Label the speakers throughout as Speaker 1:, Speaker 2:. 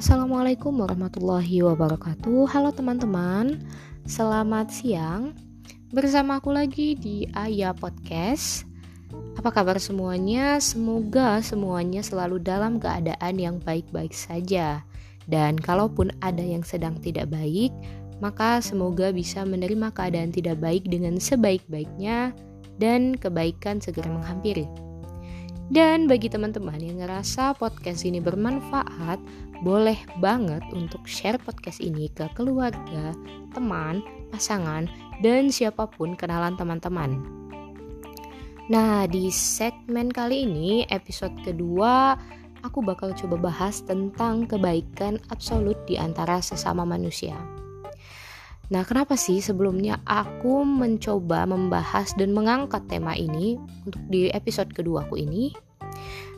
Speaker 1: Assalamualaikum warahmatullahi wabarakatuh. Halo teman-teman, selamat siang. Bersama aku lagi di Ayah Podcast. Apa kabar semuanya? Semoga semuanya selalu dalam keadaan yang baik-baik saja. Dan kalaupun ada yang sedang tidak baik, maka semoga bisa menerima keadaan tidak baik dengan sebaik-baiknya dan kebaikan segera menghampiri. Dan bagi teman-teman yang ngerasa podcast ini bermanfaat, boleh banget untuk share podcast ini ke keluarga, teman, pasangan, dan siapa pun kenalan teman-teman. Nah, di segmen kali ini, episode kedua, aku bakal coba bahas tentang kebaikan absolut di antara sesama manusia. Nah, kenapa sih sebelumnya aku mencoba membahas dan mengangkat tema ini untuk di episode kedua aku ini?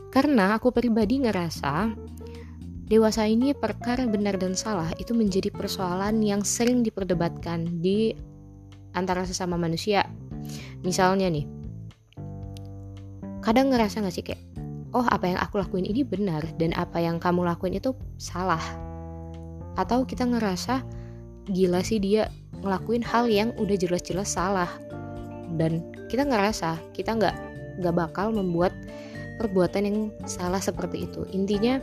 Speaker 1: Karena aku pribadi ngerasa Dewasa ini perkara benar dan salah itu menjadi persoalan yang sering diperdebatkan di antara sesama manusia. Misalnya nih, kadang ngerasa gak sih kayak, oh apa yang aku lakuin ini benar dan apa yang kamu lakuin itu salah. Atau kita ngerasa gila sih dia ngelakuin hal yang udah jelas-jelas salah. Dan kita ngerasa kita nggak nggak bakal membuat perbuatan yang salah seperti itu. Intinya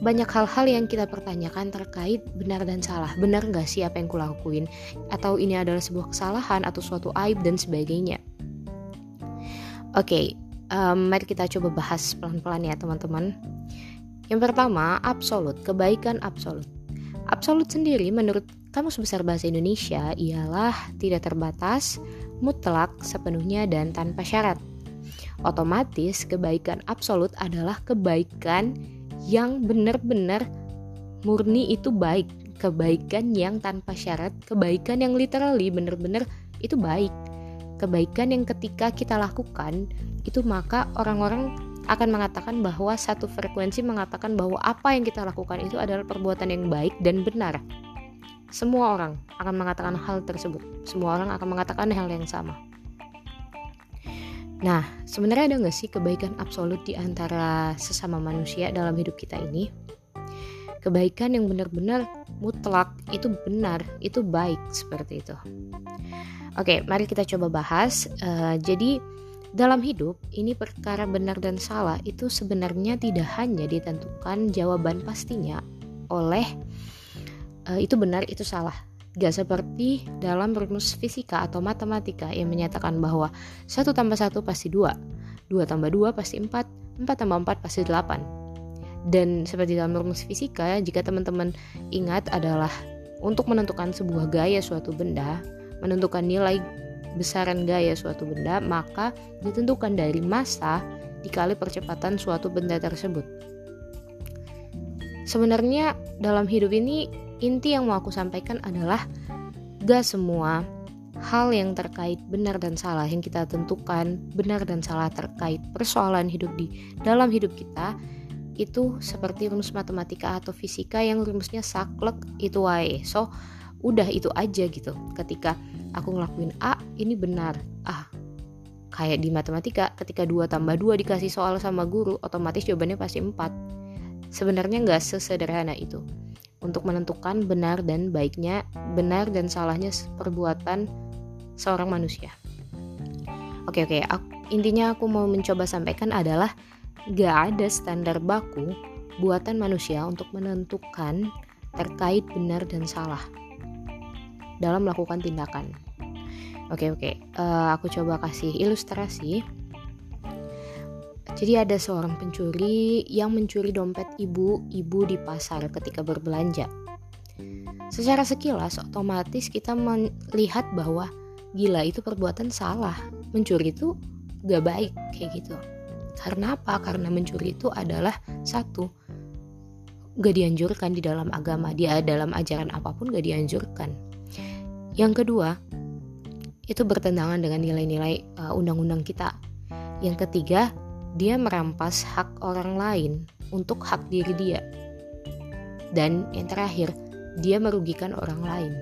Speaker 1: banyak hal-hal yang kita pertanyakan terkait benar dan salah. Benar nggak sih apa yang kulakuin? Atau ini adalah sebuah kesalahan atau suatu aib dan sebagainya. Oke, okay, um, mari kita coba bahas pelan-pelan ya teman-teman. Yang pertama, absolut, kebaikan absolut. Absolut sendiri menurut Kamus Besar Bahasa Indonesia ialah tidak terbatas, mutlak, sepenuhnya, dan tanpa syarat. Otomatis, kebaikan absolut adalah kebaikan yang benar-benar murni itu baik kebaikan yang tanpa syarat kebaikan yang literally benar-benar itu baik kebaikan yang ketika kita lakukan itu maka orang-orang akan mengatakan bahwa satu frekuensi mengatakan bahwa apa yang kita lakukan itu adalah perbuatan yang baik dan benar. Semua orang akan mengatakan hal tersebut. Semua orang akan mengatakan hal yang sama. Nah, sebenarnya ada nggak sih kebaikan absolut di antara sesama manusia dalam hidup kita ini? Kebaikan yang benar-benar mutlak itu benar, itu baik seperti itu. Oke, mari kita coba bahas. Uh, jadi dalam hidup ini perkara benar dan salah itu sebenarnya tidak hanya ditentukan jawaban pastinya oleh uh, itu benar itu salah Gak seperti dalam rumus fisika atau matematika yang menyatakan bahwa 1 tambah 1 pasti 2, 2 tambah 2 pasti 4, 4 tambah 4 pasti 8. Dan seperti dalam rumus fisika, jika teman-teman ingat adalah untuk menentukan sebuah gaya suatu benda, menentukan nilai besaran gaya suatu benda, maka ditentukan dari massa dikali percepatan suatu benda tersebut. Sebenarnya dalam hidup ini inti yang mau aku sampaikan adalah gak semua hal yang terkait benar dan salah yang kita tentukan benar dan salah terkait persoalan hidup di dalam hidup kita itu seperti rumus matematika atau fisika yang rumusnya saklek itu wae so udah itu aja gitu ketika aku ngelakuin A ini benar ah kayak di matematika ketika 2 tambah 2 dikasih soal sama guru otomatis jawabannya pasti 4 sebenarnya nggak sesederhana itu untuk menentukan benar dan baiknya, benar dan salahnya perbuatan seorang manusia. Oke oke, aku, intinya aku mau mencoba sampaikan adalah gak ada standar baku buatan manusia untuk menentukan terkait benar dan salah dalam melakukan tindakan. Oke oke, uh, aku coba kasih ilustrasi jadi ada seorang pencuri yang mencuri dompet ibu-ibu di pasar ketika berbelanja. Secara sekilas otomatis kita melihat bahwa gila itu perbuatan salah. Mencuri itu gak baik kayak gitu. Karena apa? Karena mencuri itu adalah satu gak dianjurkan di dalam agama. Dia dalam ajaran apa pun gak dianjurkan. Yang kedua, itu bertentangan dengan nilai-nilai uh, undang-undang kita. Yang ketiga, dia merampas hak orang lain untuk hak diri dia. Dan yang terakhir, dia merugikan orang lain.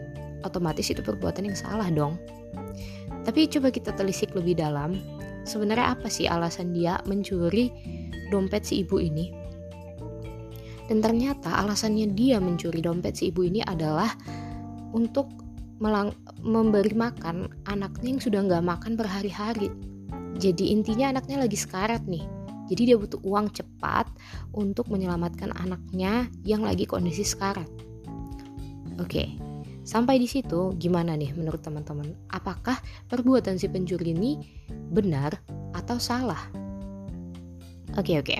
Speaker 1: Otomatis itu perbuatan yang salah dong. Tapi coba kita telisik lebih dalam, sebenarnya apa sih alasan dia mencuri dompet si ibu ini? Dan ternyata alasannya dia mencuri dompet si ibu ini adalah untuk melang memberi makan anaknya yang sudah nggak makan berhari-hari. Jadi intinya anaknya lagi sekarat nih. Jadi dia butuh uang cepat untuk menyelamatkan anaknya yang lagi kondisi sekarat. Oke, sampai di situ gimana nih menurut teman-teman? Apakah perbuatan si pencuri ini benar atau salah? Oke oke.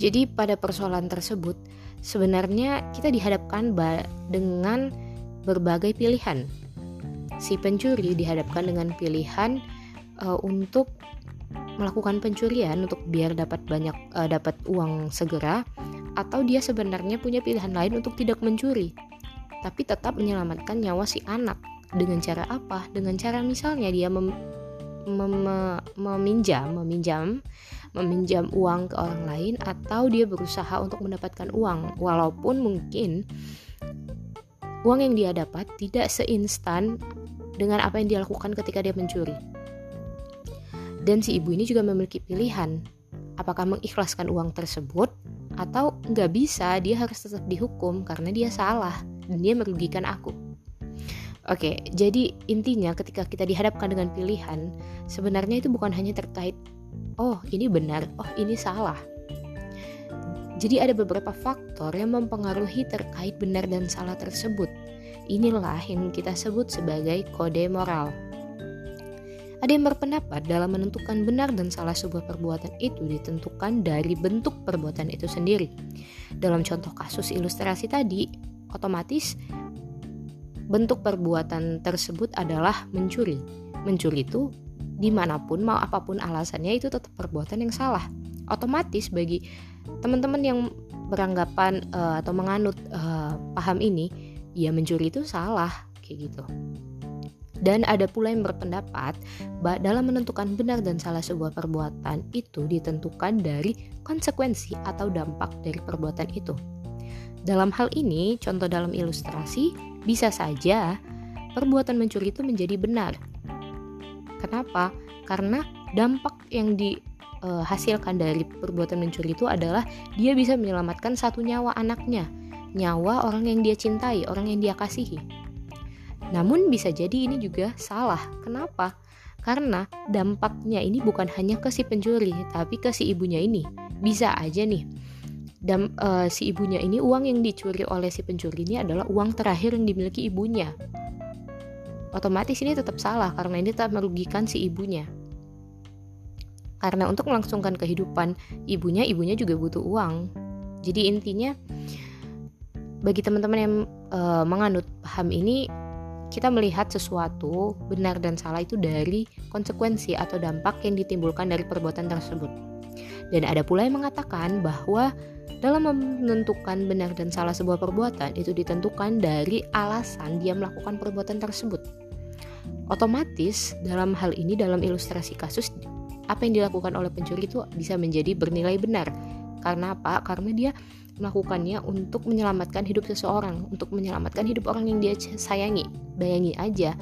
Speaker 1: Jadi pada persoalan tersebut sebenarnya kita dihadapkan dengan berbagai pilihan. Si pencuri dihadapkan dengan pilihan uh, untuk melakukan pencurian untuk biar dapat banyak uh, dapat uang segera atau dia sebenarnya punya pilihan lain untuk tidak mencuri tapi tetap menyelamatkan nyawa si anak. Dengan cara apa? Dengan cara misalnya dia mem, mem, meminjam meminjam meminjam uang ke orang lain atau dia berusaha untuk mendapatkan uang. Walaupun mungkin uang yang dia dapat tidak seinstan dengan apa yang dia lakukan ketika dia mencuri dan si ibu ini juga memiliki pilihan, apakah mengikhlaskan uang tersebut atau nggak bisa, dia harus tetap dihukum karena dia salah dan dia merugikan aku. Oke, jadi intinya ketika kita dihadapkan dengan pilihan, sebenarnya itu bukan hanya terkait, oh ini benar, oh ini salah. Jadi ada beberapa faktor yang mempengaruhi terkait benar dan salah tersebut. Inilah yang kita sebut sebagai kode moral. Ada yang berpendapat dalam menentukan benar dan salah sebuah perbuatan itu ditentukan dari bentuk perbuatan itu sendiri. Dalam contoh kasus ilustrasi tadi, otomatis bentuk perbuatan tersebut adalah mencuri. Mencuri itu di mana pun mau apa pun alasannya itu tetap perbuatan yang salah. Otomatis bagi teman-teman yang beranggapan uh, atau menganut uh, paham ini, ya mencuri itu salah kayak gitu. Dan ada pula yang berpendapat bahwa dalam menentukan benar dan salah sebuah perbuatan itu ditentukan dari konsekuensi atau dampak dari perbuatan itu. Dalam hal ini, contoh dalam ilustrasi, bisa saja perbuatan mencuri itu menjadi benar. Kenapa? Karena dampak yang dihasilkan dari perbuatan mencuri itu adalah dia bisa menyelamatkan satu nyawa anaknya, nyawa orang yang dia cintai, orang yang dia kasihi. Namun bisa jadi ini juga salah. Kenapa? Karena dampaknya ini bukan hanya ke si pencuri, tapi ke si ibunya ini. Bisa aja nih. Dan uh, si ibunya ini uang yang dicuri oleh si pencuri ini adalah uang terakhir yang dimiliki ibunya. Otomatis ini tetap salah karena ini tetap merugikan si ibunya. Karena untuk melangsungkan kehidupan ibunya, ibunya juga butuh uang. Jadi intinya bagi teman-teman yang uh, menganut paham ini kita melihat sesuatu benar dan salah itu dari konsekuensi atau dampak yang ditimbulkan dari perbuatan tersebut. Dan ada pula yang mengatakan bahwa dalam menentukan benar dan salah sebuah perbuatan itu ditentukan dari alasan dia melakukan perbuatan tersebut. Otomatis dalam hal ini dalam ilustrasi kasus apa yang dilakukan oleh pencuri itu bisa menjadi bernilai benar. Karena apa? Karena dia melakukannya untuk menyelamatkan hidup seseorang, untuk menyelamatkan hidup orang yang dia sayangi. Bayangi aja,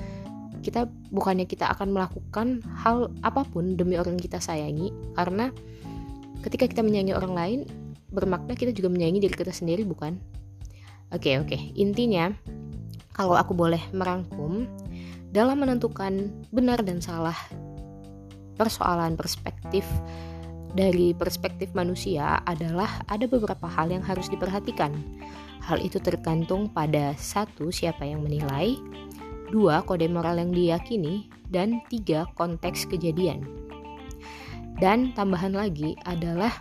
Speaker 1: kita bukannya kita akan melakukan hal apa pun demi orang yang kita sayangi, karena ketika kita menyayangi orang lain, bermakna kita juga menyayangi diri kita sendiri, bukan? Oke, oke. Intinya, kalau aku boleh merangkum, dalam menentukan benar dan salah persoalan perspektif dari perspektif manusia adalah ada beberapa hal yang harus diperhatikan. Hal itu tergantung pada satu siapa yang menilai, dua kode moral yang diyakini, dan tiga konteks kejadian. Dan tambahan lagi adalah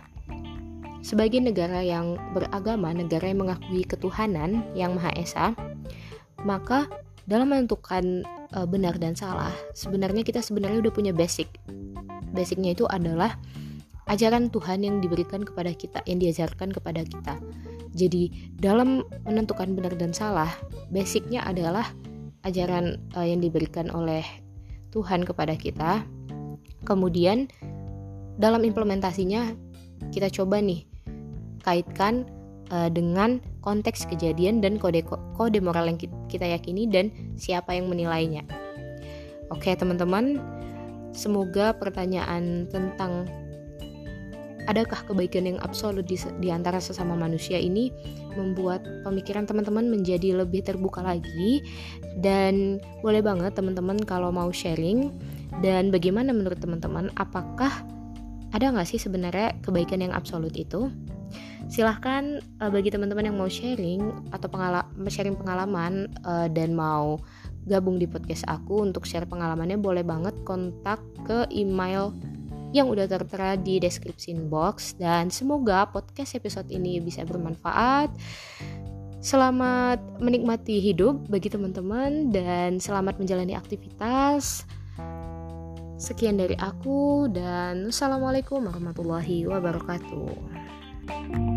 Speaker 1: sebagai negara yang beragama, negara yang mengakui ketuhanan yang Maha Esa, maka dalam menentukan e, benar dan salah, sebenarnya kita sebenarnya udah punya basic. Basicnya itu adalah ajaran Tuhan yang diberikan kepada kita, yang diajarkan kepada kita. Jadi, dalam menentukan benar dan salah, basicnya adalah ajaran uh, yang diberikan oleh Tuhan kepada kita. Kemudian, dalam implementasinya, kita coba nih kaitkan uh, dengan konteks kejadian dan kode kode moral yang kita yakini dan siapa yang menilainya. Oke, teman-teman, semoga pertanyaan tentang adakah kebaikan yang absolut di, di antara sesama manusia ini membuat pemikiran teman-teman menjadi lebih terbuka lagi? Dan boleh banget teman-teman kalau mau sharing dan bagaimana menurut teman-teman? Apakah ada nggak sih sebenarnya kebaikan yang absolut itu? Silahkan uh, bagi teman-teman yang mau sharing atau pengala sharing pengalaman uh, dan mau gabung di podcast aku untuk share pengalamannya boleh banget kontak ke email yang udah tertera di deskripsi box dan semoga podcast episode ini bisa bermanfaat. Selamat menikmati hidup bagi teman-teman dan selamat menjalani aktivitas. Sekian dari aku dan Assalamualaikum warahmatullahi wabarakatuh.